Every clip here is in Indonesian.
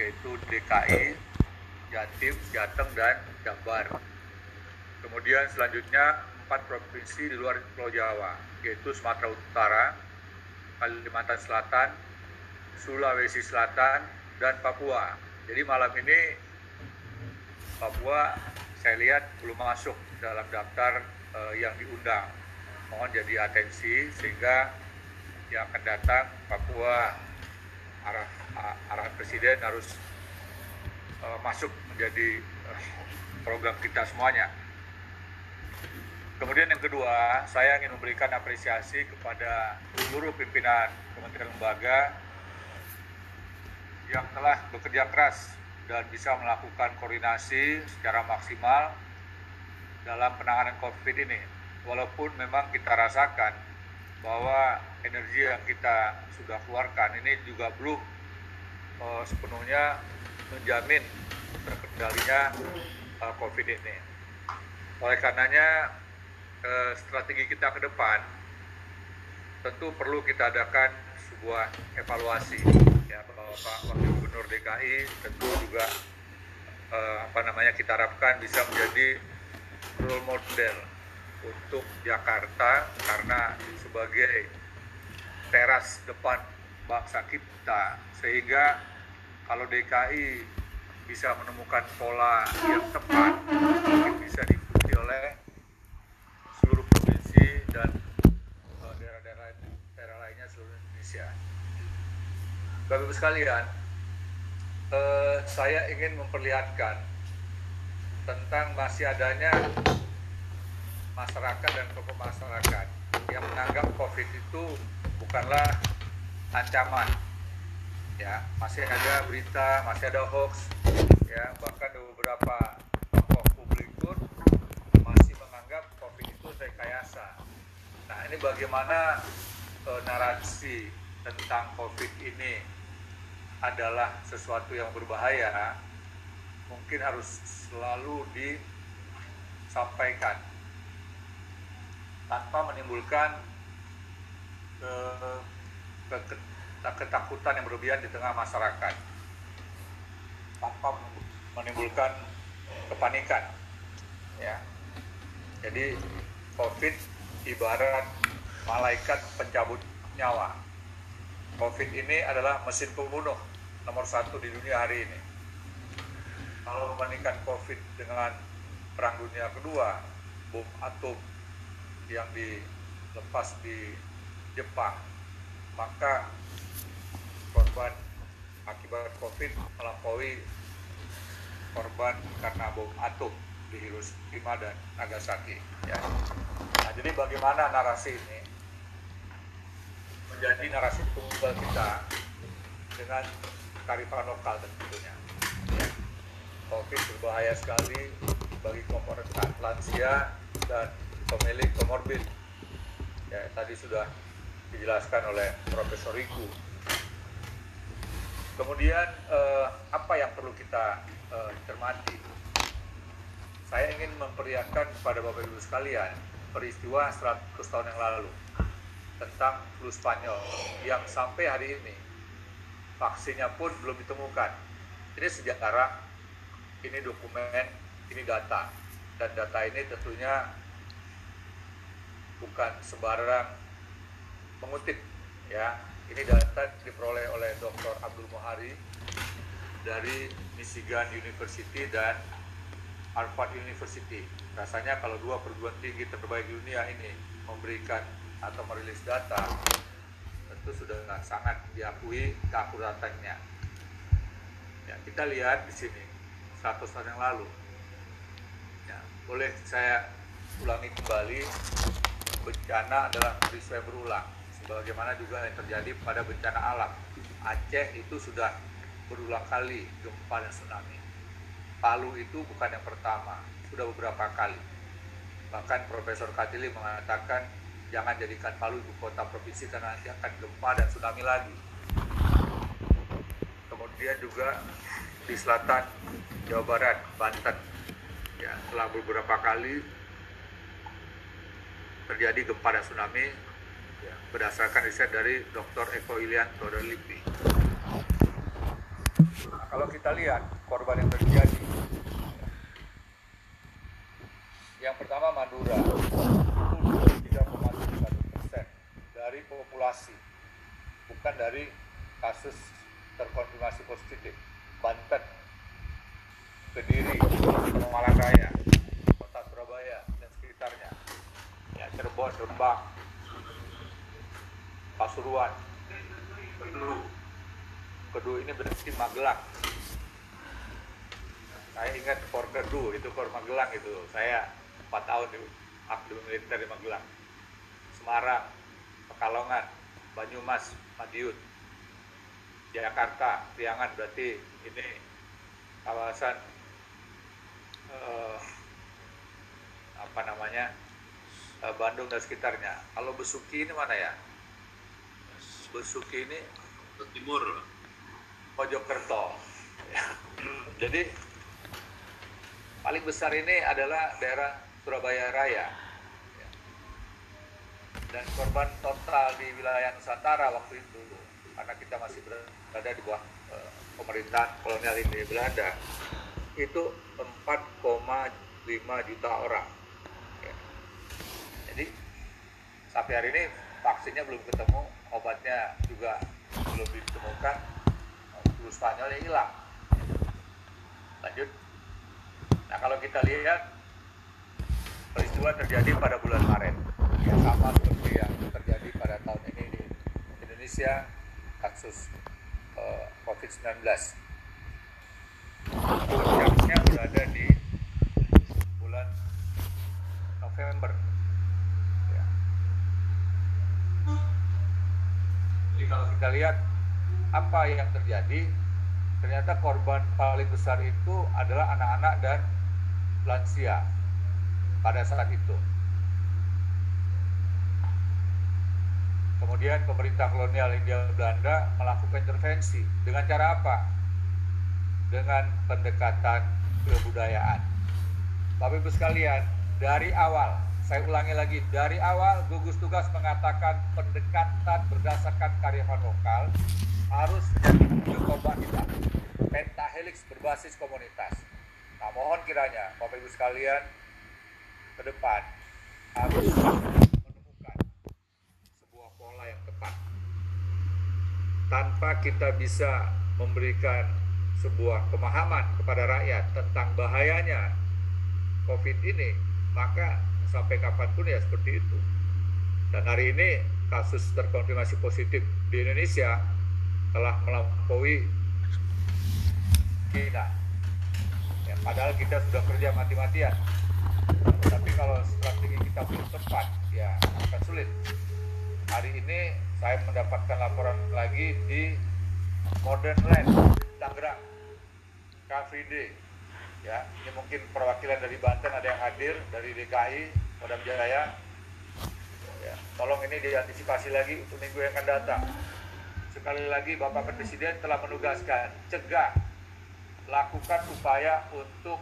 yaitu DKI, Jatim, Jateng, dan Jabar. Kemudian selanjutnya empat provinsi di luar Pulau Jawa, yaitu Sumatera Utara, Kalimantan Selatan, Sulawesi Selatan, dan Papua. Jadi malam ini Papua saya lihat belum masuk dalam daftar uh, yang diundang. Mohon jadi atensi sehingga yang akan datang Papua arah arah presiden harus uh, masuk menjadi uh, program kita semuanya. Kemudian yang kedua, saya ingin memberikan apresiasi kepada seluruh pimpinan Kementerian Lembaga yang telah bekerja keras dan bisa melakukan koordinasi secara maksimal dalam penanganan COVID ini. Walaupun memang kita rasakan bahwa energi yang kita sudah keluarkan ini juga belum uh, sepenuhnya menjamin terkendalinya uh, COVID ini. Oleh karenanya uh, strategi kita ke depan tentu perlu kita adakan sebuah evaluasi ya Pak Wakil Gubernur DKI tentu juga uh, apa namanya kita harapkan bisa menjadi role model untuk Jakarta karena sebagai teras depan bangsa kita sehingga kalau DKI bisa menemukan pola yang tepat mungkin bisa diikuti oleh seluruh provinsi dan eh, daerah-daerah daerah lainnya seluruh Indonesia. Bapak Ibu sekalian, eh, saya ingin memperlihatkan tentang masih adanya masyarakat dan tokoh masyarakat yang menganggap COVID itu bukanlah ancaman. Ya, masih ada berita, masih ada hoax, ya. Bahkan beberapa tokoh publik pun masih menganggap COVID itu rekayasa. Nah, ini bagaimana e, narasi tentang COVID ini adalah sesuatu yang berbahaya, mungkin harus selalu disampaikan tanpa menimbulkan ketakutan yang berlebihan di tengah masyarakat. Tanpa menimbulkan kepanikan ya. Jadi covid ibarat malaikat pencabut nyawa. Covid ini adalah mesin pembunuh nomor satu di dunia hari ini. Kalau membandingkan covid dengan perang dunia kedua bom atom yang dilepas di Jepang maka korban akibat COVID melampaui korban karena bom atom di Hiroshima dan Nagasaki. Ya. Nah, jadi bagaimana narasi ini menjadi narasi tunggal kita dengan karifan lokal tentunya. Ya. COVID berbahaya sekali bagi komponen lansia dan pemilik komorbid. Ya, tadi sudah dijelaskan oleh Profesor Riku. Kemudian eh, apa yang perlu kita eh, cermati? Saya ingin memperlihatkan kepada Bapak Ibu sekalian peristiwa 100 tahun yang lalu tentang flu Spanyol yang sampai hari ini vaksinnya pun belum ditemukan. Ini sejarah, ini dokumen, ini data. Dan data ini tentunya bukan sembarang mengutip ya ini data diperoleh oleh Dr. Abdul Mohari dari Michigan University dan Harvard University. Rasanya kalau dua perguruan tinggi terbaik di dunia ini memberikan atau merilis data, tentu sudah sangat diakui keakuratannya. Ya, kita lihat di sini 100 tahun yang lalu. Ya, boleh saya ulangi kembali bencana adalah peristiwa berulang sebagaimana juga yang terjadi pada bencana alam. Aceh itu sudah berulang kali gempa dan tsunami. Palu itu bukan yang pertama sudah beberapa kali. Bahkan Profesor Katili mengatakan jangan jadikan Palu ibu kota provinsi karena nanti akan gempa dan tsunami lagi. Kemudian juga di selatan Jawa Barat Banten. Ya telah beberapa kali terjadi gempa dan tsunami ya, berdasarkan riset dari Dr. Eko Ilianto dari LIPI. kalau kita lihat korban yang terjadi, yang pertama Madura, itu 3,71 persen dari populasi, bukan dari kasus terkonfirmasi positif. Banten, Kediri, Malang Raya, Kota Surabaya dan sekitarnya, ya Cirebon, Rembang, Pasuruan, Kedu, Kedu ini berarti Magelang. Saya ingat Kor Kedu itu Kor Magelang itu. Saya empat tahun di aktif militer di Magelang. Semarang, Pekalongan, Banyumas, Madiun, Jakarta, Priangan berarti ini kawasan eh, apa namanya eh, Bandung dan sekitarnya. Kalau Besuki ini mana ya? Besuki ini timur Mojokerto. Ya. Jadi paling besar ini adalah daerah Surabaya Raya. Ya. Dan korban total di wilayah Nusantara waktu itu karena kita masih berada di bawah eh, pemerintahan kolonial ini Belanda itu 4,5 juta orang. Ya. Jadi sampai hari ini vaksinnya belum ketemu, obatnya juga belum ditemukan, flu Spanyol ya hilang. Lanjut. Nah kalau kita lihat peristiwa terjadi pada bulan Maret, ya sama seperti yang terjadi pada tahun ini di Indonesia kasus uh, COVID-19. Puncaknya berada di bulan November. Ya. Jadi kalau kita lihat apa yang terjadi, ternyata korban paling besar itu adalah anak-anak dan lansia pada saat itu. Kemudian pemerintah kolonial India Belanda melakukan intervensi dengan cara apa? Dengan pendekatan kebudayaan. Bapak Ibu sekalian, dari awal, saya ulangi lagi, dari awal gugus tugas mengatakan pendekatan berdasarkan karyawan lokal harus menjadi kita. Pentahelix berbasis komunitas. Nah, mohon kiranya Bapak Ibu sekalian ke depan harus menemukan sebuah pola yang tepat. Tanpa kita bisa memberikan sebuah pemahaman kepada rakyat tentang bahayanya COVID ini, maka sampai kapan pun ya seperti itu. Dan hari ini kasus terkonfirmasi positif di Indonesia telah melampaui China. Ya, padahal kita sudah kerja mati-matian. Tapi kalau strategi kita belum tepat, ya akan sulit. Hari ini saya mendapatkan laporan lagi di Modern Land, Tangerang, Car Day. Ya, ini mungkin perwakilan dari Banten ada yang hadir dari DKI, Kodam Jaya. Ya, tolong ini diantisipasi lagi untuk minggu yang akan datang. Sekali lagi Bapak Presiden telah menugaskan cegah, lakukan upaya untuk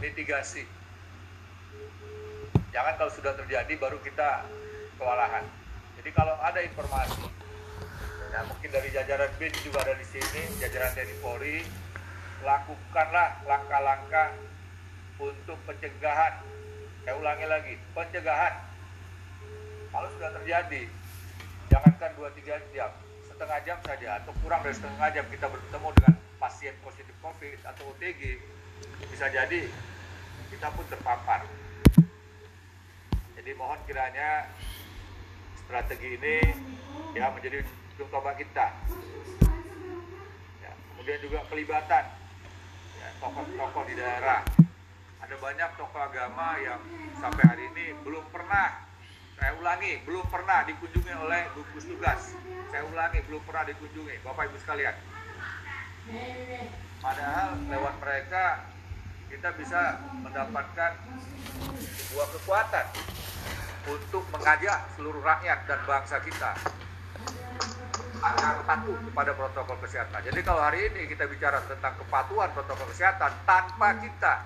mitigasi. Jangan kalau sudah terjadi baru kita kewalahan. Jadi kalau ada informasi, ya mungkin dari jajaran BIN juga ada di sini, jajaran TNI Polri, lakukanlah langkah-langkah untuk pencegahan. Saya ulangi lagi, pencegahan. Kalau sudah terjadi, jangankan 2-3 jam, setengah jam saja atau kurang dari setengah jam kita bertemu dengan pasien positif COVID atau OTG, bisa jadi kita pun terpapar. Jadi mohon kiranya strategi ini ya menjadi tombak kita. Ya, kemudian juga pelibatan tokoh-tokoh di daerah. Ada banyak tokoh agama yang sampai hari ini belum pernah, saya ulangi, belum pernah dikunjungi oleh gugus tugas. Saya ulangi, belum pernah dikunjungi, Bapak Ibu sekalian. Padahal lewat mereka kita bisa mendapatkan sebuah kekuatan untuk mengajak seluruh rakyat dan bangsa kita akan patuh kepada protokol kesehatan. Jadi kalau hari ini kita bicara tentang kepatuhan protokol kesehatan tanpa kita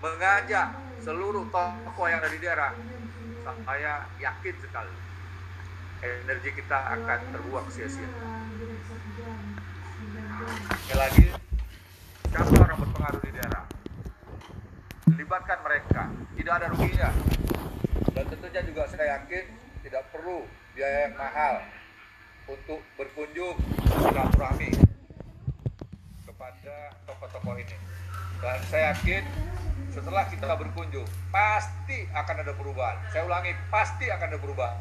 mengajak seluruh tokoh yang ada di daerah, saya yakin sekali energi kita akan terbuang sia-sia. Sekali lagi, siapa orang berpengaruh di daerah? Libatkan mereka, tidak ada ruginya. Dan tentunya juga saya yakin tidak perlu biaya yang mahal untuk berkunjung silaturahmi kepada tokoh-tokoh ini. Dan saya yakin setelah kita berkunjung pasti akan ada perubahan. Saya ulangi, pasti akan ada perubahan.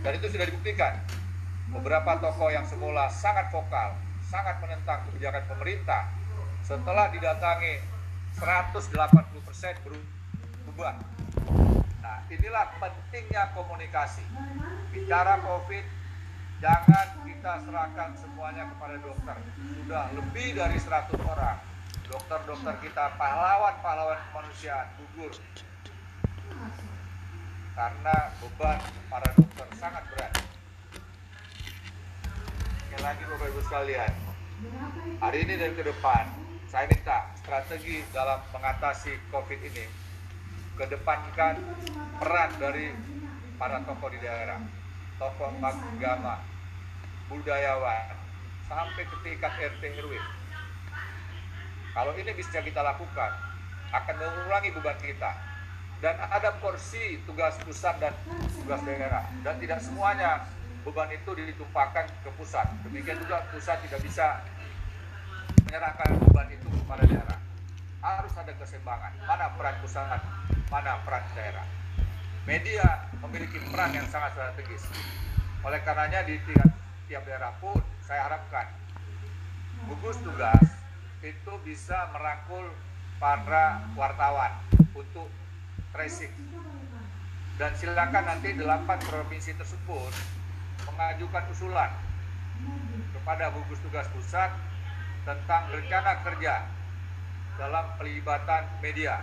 Dan itu sudah dibuktikan. Beberapa tokoh yang semula sangat vokal, sangat menentang kebijakan pemerintah, setelah didatangi 180% berubah. Nah, inilah pentingnya komunikasi. Bicara COVID, jangan kita serahkan semuanya kepada dokter. Sudah lebih dari 100 orang. Dokter-dokter kita pahlawan-pahlawan kemanusiaan gugur karena beban para dokter sangat berat. Sekali lagi Bapak Ibu sekalian, hari ini dan ke depan saya minta strategi dalam mengatasi COVID ini kedepankan peran dari para tokoh di daerah, tokoh agama, budayawan, sampai ke tingkat RT RW. Kalau ini bisa kita lakukan, akan mengurangi beban kita, dan ada porsi tugas pusat dan tugas daerah. Dan tidak semuanya beban itu ditumpahkan ke pusat. Demikian juga pusat tidak bisa menyerahkan beban itu kepada daerah harus ada keseimbangan. Mana peran pusat mana peran daerah. Media memiliki peran yang sangat strategis. Oleh karenanya di tiap, tiap daerah pun saya harapkan gugus tugas itu bisa merangkul para wartawan untuk tracing. Dan silakan nanti delapan provinsi tersebut mengajukan usulan kepada gugus tugas pusat tentang rencana kerja dalam pelibatan media.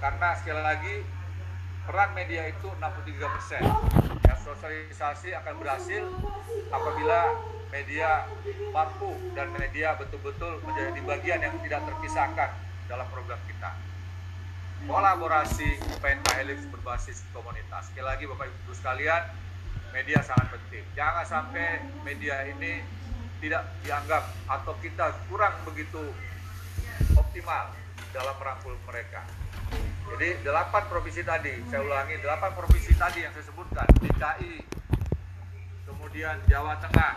Karena sekali lagi peran media itu 63 persen. Ya, sosialisasi akan berhasil apabila media mampu dan media betul-betul menjadi bagian yang tidak terpisahkan dalam program kita kolaborasi pentahelix berbasis komunitas. Sekali lagi Bapak Ibu sekalian, media sangat penting. Jangan sampai media ini tidak dianggap atau kita kurang begitu optimal dalam merangkul mereka. Jadi delapan provinsi tadi, saya ulangi delapan provinsi tadi yang saya sebutkan, DKI, kemudian Jawa Tengah,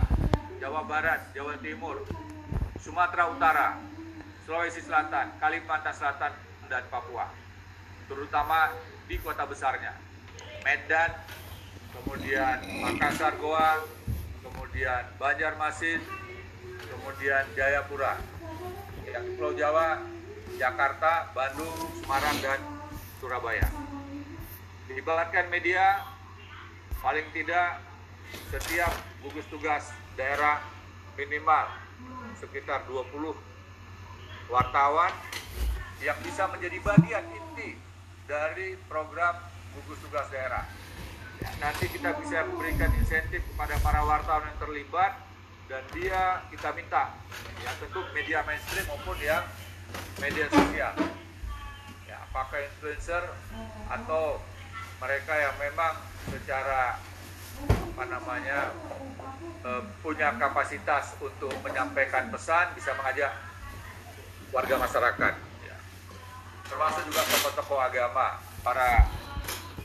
Jawa Barat, Jawa Timur, Sumatera Utara, Sulawesi Selatan, Kalimantan Selatan, dan Papua terutama di kota besarnya. Medan, kemudian Makassar, Goa, kemudian Banjarmasin, kemudian Jayapura. Yang Pulau Jawa, Jakarta, Bandung, Semarang, dan Surabaya. Dilibatkan media, paling tidak setiap gugus tugas daerah minimal sekitar 20 wartawan yang bisa menjadi bagian inti dari program gugus tugas daerah. Nanti kita bisa memberikan insentif kepada para wartawan yang terlibat dan dia kita minta ya tentu media mainstream maupun yang media sosial. Ya, apakah influencer atau mereka yang memang secara apa namanya eh, punya kapasitas untuk menyampaikan pesan bisa mengajak warga masyarakat termasuk juga tokoh-tokoh agama, para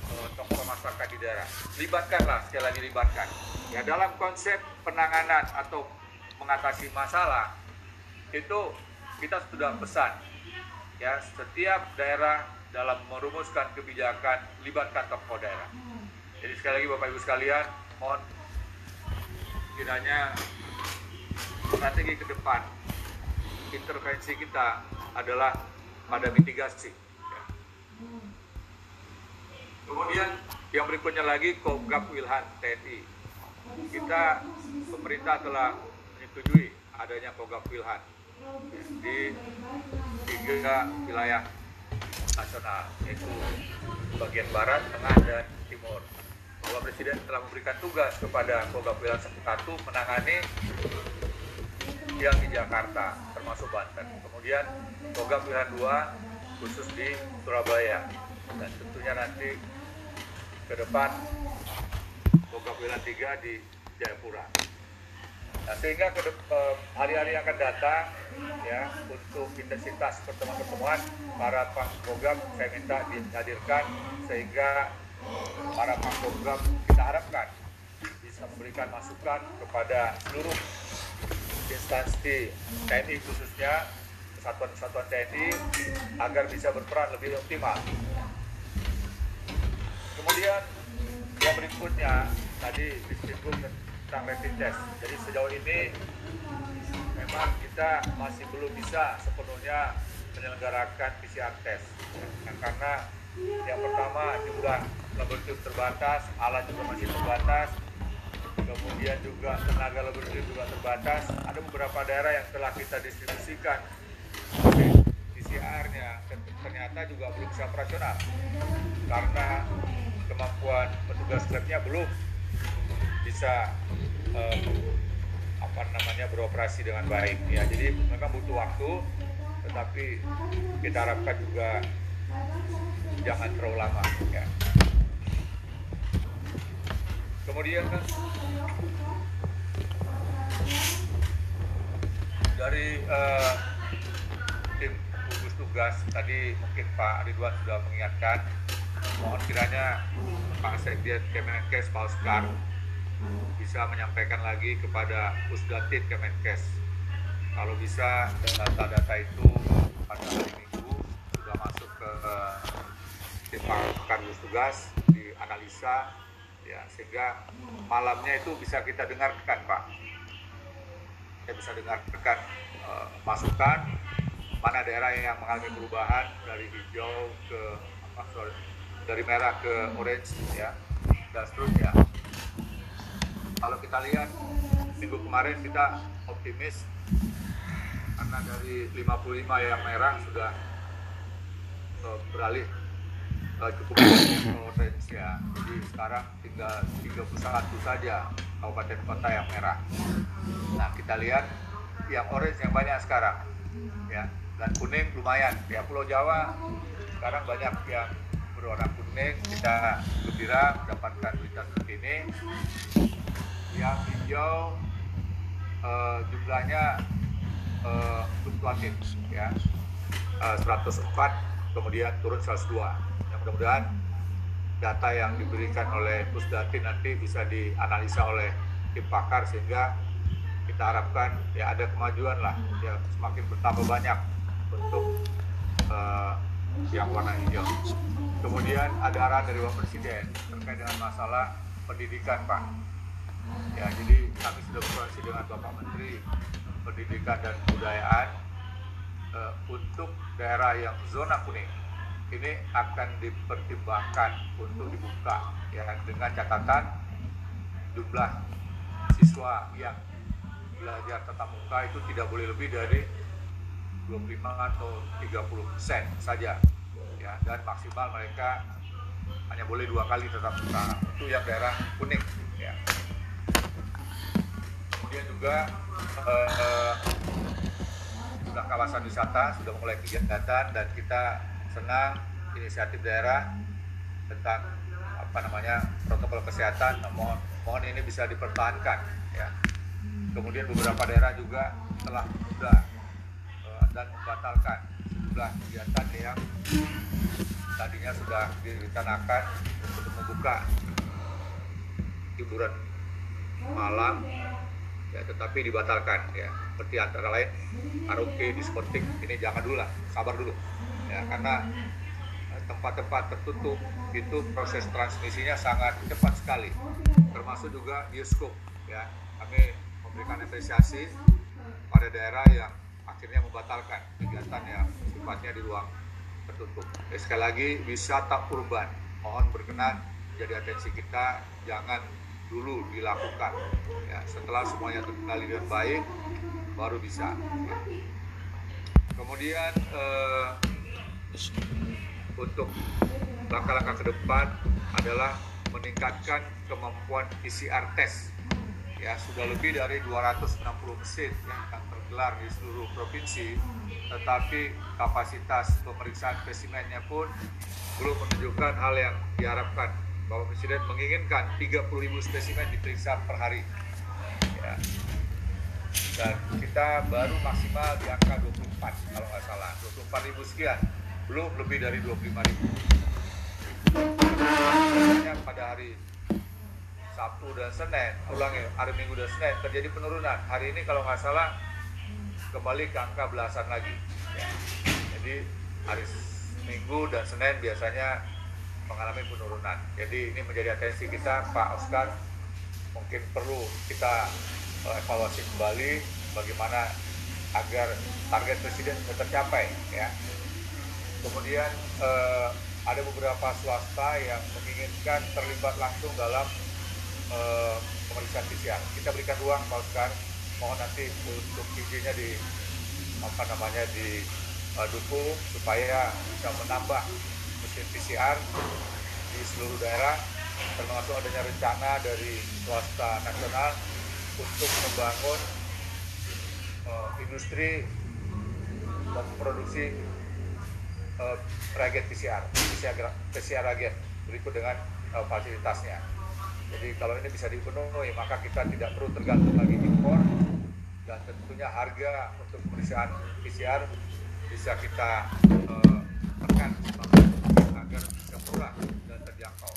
uh, tokoh masyarakat di daerah. Libatkanlah, sekali lagi libatkan. Ya dalam konsep penanganan atau mengatasi masalah itu kita sudah pesan ya setiap daerah dalam merumuskan kebijakan libatkan tokoh daerah. Jadi sekali lagi Bapak Ibu sekalian, mohon kiranya strategi ke depan intervensi kita adalah pada mitigasi. Kemudian yang berikutnya lagi Kogab Wilhan TNI. Kita pemerintah telah menyetujui adanya Kogab Wilhan di tiga wilayah nasional yaitu bagian barat, tengah, dan timur. Bapak Presiden telah memberikan tugas kepada Kogab Wilhan satu menangani yang di Jakarta termasuk Banten. Kemudian program pilihan dua khusus di Surabaya dan tentunya nanti ke depan pilihan tiga di Jayapura. Nah, sehingga eh, hari-hari yang akan datang ya untuk intensitas pertemuan-pertemuan para program saya minta dihadirkan sehingga para program kita harapkan bisa memberikan masukan kepada seluruh instansi TNI khususnya kesatuan-kesatuan TNI agar bisa berperan lebih optimal. Kemudian yang berikutnya tadi disebut tentang rapid test. Jadi sejauh ini memang kita masih belum bisa sepenuhnya menyelenggarakan PCR test. Ya, karena yang pertama jumlah laboratorium terbatas, alat juga masih terbatas, kemudian juga tenaga laboratorium juga terbatas. Ada beberapa daerah yang telah kita distribusikan PCR-nya ternyata juga belum bisa operasional karena kemampuan petugas labnya belum bisa eh, apa namanya beroperasi dengan baik. Ya jadi memang butuh waktu tetapi kita harapkan juga jangan terlalu lama ya. Kemudian dari uh, tim gugus tugas tadi mungkin Pak Ridwan sudah mengingatkan mohon kiranya Pak Sekjen Kemenkes Pak Oscar bisa menyampaikan lagi kepada Pusdatin Kemenkes. Kalau bisa data-data itu pada hari Minggu sudah masuk ke tim pakar gugus tugas dianalisa ya sehingga malamnya itu bisa kita dengarkan Pak. Kita bisa dengarkan uh, masukan mana daerah yang mengalami perubahan dari hijau ke apa sorry, dari merah ke orange ya dan seterusnya kalau kita lihat minggu kemarin kita optimis karena dari 55 yang merah sudah uh, beralih uh, cukup ke orange ya. Jadi sekarang tinggal 31 saja kabupaten kota yang merah. Nah kita lihat yang orange yang banyak sekarang ya. Dan kuning lumayan. Ya Pulau Jawa sekarang banyak yang berwarna kuning. Kita gembira mendapatkan berita seperti ini yang hijau uh, jumlahnya uh, fluktuatif ya uh, 104 kemudian turun 102 ya mudah-mudahan data yang diberikan oleh Pusdatin nanti bisa dianalisa oleh tim pakar sehingga kita harapkan ya ada kemajuan lah ya semakin bertambah banyak untuk uh, yang warna hijau. Kemudian ada arahan dari Bapak Presiden terkait dengan masalah pendidikan, Pak. Ya, jadi kami sudah berkoordinasi dengan Bapak Menteri Pendidikan dan Kebudayaan uh, untuk daerah yang zona kuning. Ini akan dipertimbangkan untuk dibuka ya dengan catatan jumlah siswa yang belajar tatap muka itu tidak boleh lebih dari 25 atau 30 persen saja ya. Dan maksimal mereka hanya boleh dua kali tetap muka. Itu yang daerah kuning ya kemudian juga eh, sudah kawasan wisata sudah mulai kegiatan dan kita senang inisiatif daerah tentang apa namanya protokol kesehatan. Mohon mohon ini bisa dipertahankan ya. Kemudian beberapa daerah juga telah sudah dan membatalkan sejumlah kegiatan yang tadinya sudah direncanakan untuk membuka hiburan malam ya tetapi dibatalkan ya. Seperti antara lain karaoke diskotik. Ini jangan dulu lah sabar dulu. Ya karena eh, tempat-tempat tertutup itu proses transmisinya sangat cepat sekali. Termasuk juga bioskop ya. Kami memberikan apresiasi pada daerah yang akhirnya membatalkan kegiatan yang sifatnya di ruang tertutup. Ya, sekali lagi wisata urban. Mohon berkenan jadi atensi kita jangan dulu dilakukan ya setelah semuanya terkendali dengan baik baru bisa ya. kemudian eh, untuk langkah-langkah ke depan adalah meningkatkan kemampuan PCR test ya sudah lebih dari 260 mesin yang gelar di seluruh provinsi, tetapi kapasitas pemeriksaan spesimennya pun belum menunjukkan hal yang diharapkan. Bapak Presiden menginginkan 30.000 spesimen diperiksa per hari. Ya. dan kita baru maksimal di angka 24 kalau nggak salah 24 ribu sekian belum lebih dari 25 ribu biasanya pada hari Sabtu dan Senin ulangi hari Minggu dan Senin terjadi penurunan hari ini kalau nggak salah kembali ke angka belasan lagi ya. jadi hari Minggu dan Senin biasanya mengalami penurunan. Jadi ini menjadi atensi kita Pak Oscar mungkin perlu kita eh, evaluasi kembali bagaimana agar target presiden tercapai ya. Kemudian eh, ada beberapa swasta yang menginginkan terlibat langsung dalam eh, pemeriksaan PCR kita berikan ruang Pak Oscar. Mohon nanti untuk izinnya di apa namanya di uh, dukung supaya bisa menambah mesin PCR di seluruh daerah termasuk adanya rencana dari swasta nasional untuk membangun uh, industri memproduksi uh, reagen PCR, PCR, PCR reagen berikut dengan uh, fasilitasnya. Jadi kalau ini bisa dipenuhi maka kita tidak perlu tergantung lagi impor dan tentunya harga untuk pemeriksaan PCR bisa kita uh, tekan agar bisa murah dan terjangkau.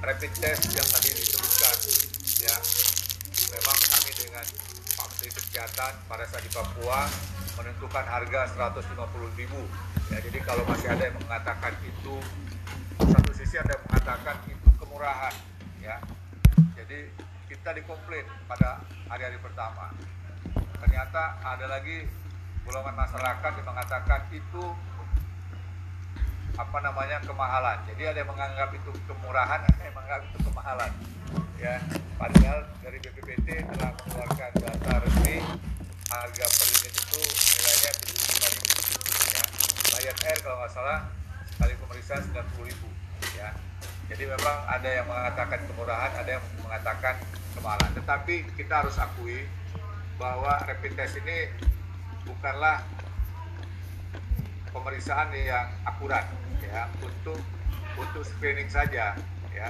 Rapid test yang tadi disebutkan ya memang kami dengan Pak Menteri Kesehatan pada saat di Papua menentukan harga 150.000 ya jadi kalau masih ada yang mengatakan itu satu sisi ada yang mengatakan itu kemurahan ya jadi kita dikomplain pada hari-hari pertama. Ternyata ada lagi golongan masyarakat yang mengatakan itu apa namanya kemahalan. Jadi ada yang menganggap itu kemurahan, ada yang menganggap itu kemahalan. Ya, padahal dari BPPT telah mengeluarkan data resmi harga per unit itu nilainya 75 ribu. Ya, Lion Air kalau nggak salah sekali pemeriksaan 90 ribu. Ya, jadi memang ada yang mengatakan kemurahan, ada yang mengatakan kemahalan. Tetapi kita harus akui bahwa rapid test ini bukanlah pemeriksaan yang akurat ya untuk untuk screening saja ya.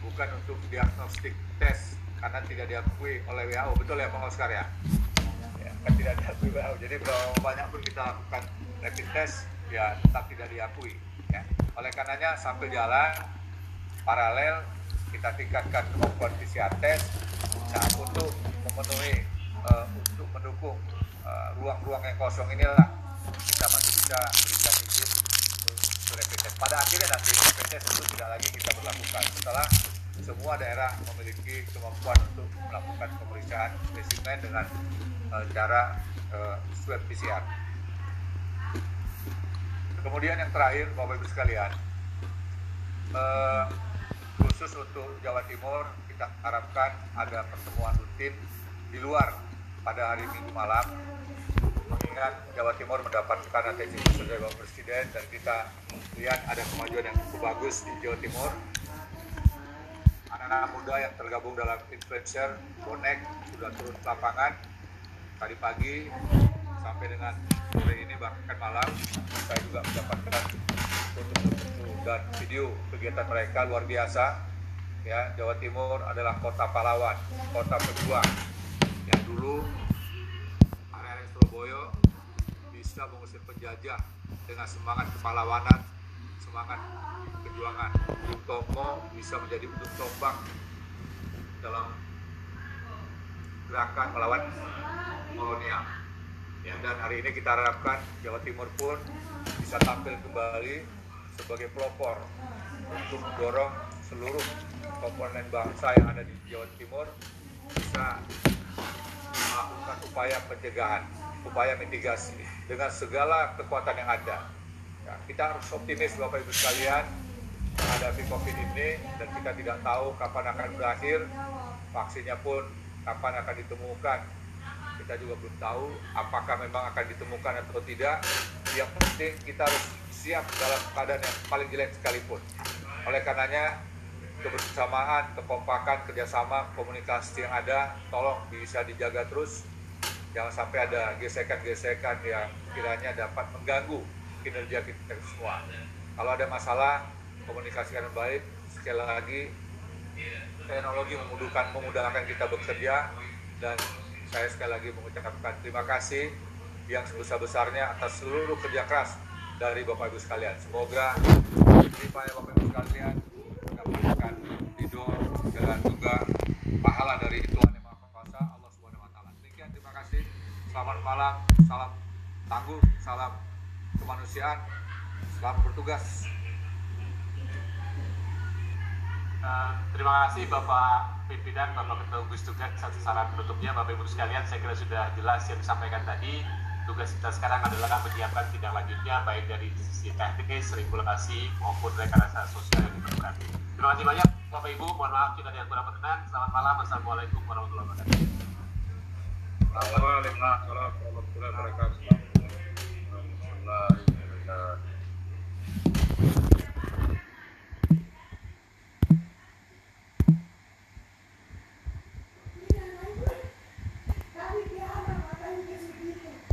Bukan untuk diagnostik tes karena tidak diakui oleh WHO betul ya Pak Oscar ya, ya kan tidak diakui WHO jadi berapa banyak pun kita lakukan rapid test ya tetap tidak diakui ya. Oleh karenanya sambil jalan paralel kita tingkatkan kemampuan PCR test nah untuk memenuhi uh, untuk mendukung eh, ruang-ruang uh, yang kosong inilah kita masih bisa berikan izin untuk rapid test. Pada akhirnya nanti rapid test itu tidak lagi kita berlakukan. Setelah semua daerah memiliki kemampuan untuk melakukan pemeriksaan spesimen dengan uh, cara uh, swab PCR. Kemudian yang terakhir, Bapak Ibu sekalian, uh, khusus untuk Jawa Timur kita harapkan ada pertemuan rutin di luar pada hari Minggu malam mengingat Jawa Timur mendapatkan atensi khusus dari Bapak Presiden dan kita lihat ada kemajuan yang cukup bagus di Jawa Timur. Anak-anak muda yang tergabung dalam influencer bonek sudah turun ke lapangan tadi pagi sampai dengan sore ini bahkan malam. Saya juga mendapatkan foto-foto dan video kegiatan mereka luar biasa. Ya, Jawa Timur adalah kota pahlawan, kota pejuang. Yang dulu Surabaya bisa mengusir penjajah dengan semangat kepahlawanan, semangat perjuangan. Bung Tomo bisa menjadi ujung tombak dalam gerakan melawan kolonial. Ya, dan hari ini kita harapkan Jawa Timur pun bisa tampil kembali sebagai pelopor untuk mendorong seluruh komponen bangsa yang ada di Jawa Timur bisa melakukan upaya pencegahan, upaya mitigasi dengan segala kekuatan yang ada. Ya, kita harus optimis Bapak Ibu sekalian menghadapi COVID ini dan kita tidak tahu kapan akan berakhir, vaksinnya pun kapan akan ditemukan. Kita juga belum tahu apakah memang akan ditemukan atau tidak. Yang penting kita harus siap dalam keadaan yang paling jelek sekalipun. Oleh karenanya, kebersamaan, kekompakan, kerjasama, komunikasi yang ada, tolong bisa dijaga terus. Jangan sampai ada gesekan-gesekan yang kiranya dapat mengganggu kinerja kita semua. Kalau ada masalah, komunikasikan baik. Sekali lagi, teknologi memudahkan memudahkan kita bekerja dan saya sekali lagi mengucapkan terima kasih yang sebesar-besarnya atas seluruh kerja keras dari Bapak Ibu sekalian. Semoga ya Bapak Ibu sekalian, mendapatkan tidur dan juga pahala dari Tuhan Yang Maha Kuasa Allah Subhanahu wa taala. Demikian terima kasih. Selamat malam, salam tangguh, salam kemanusiaan. Selamat bertugas. Uh, terima kasih Bapak pimpinan, Bapak Ketua Gugus Tugas satu saran penutupnya, Bapak Ibu sekalian, saya kira sudah jelas yang disampaikan tadi. Tugas kita sekarang adalah menyiapkan tindak lanjutnya, baik dari sisi teknis, regulasi, maupun rekayasa sosial yang diperlukan. Terima kasih banyak, Bapak Ibu. Mohon maaf ada yang kurang berkenan. Selamat malam. Assalamualaikum warahmatullahi wabarakatuh. Waalaikumsalam warahmatullahi wabarakatuh.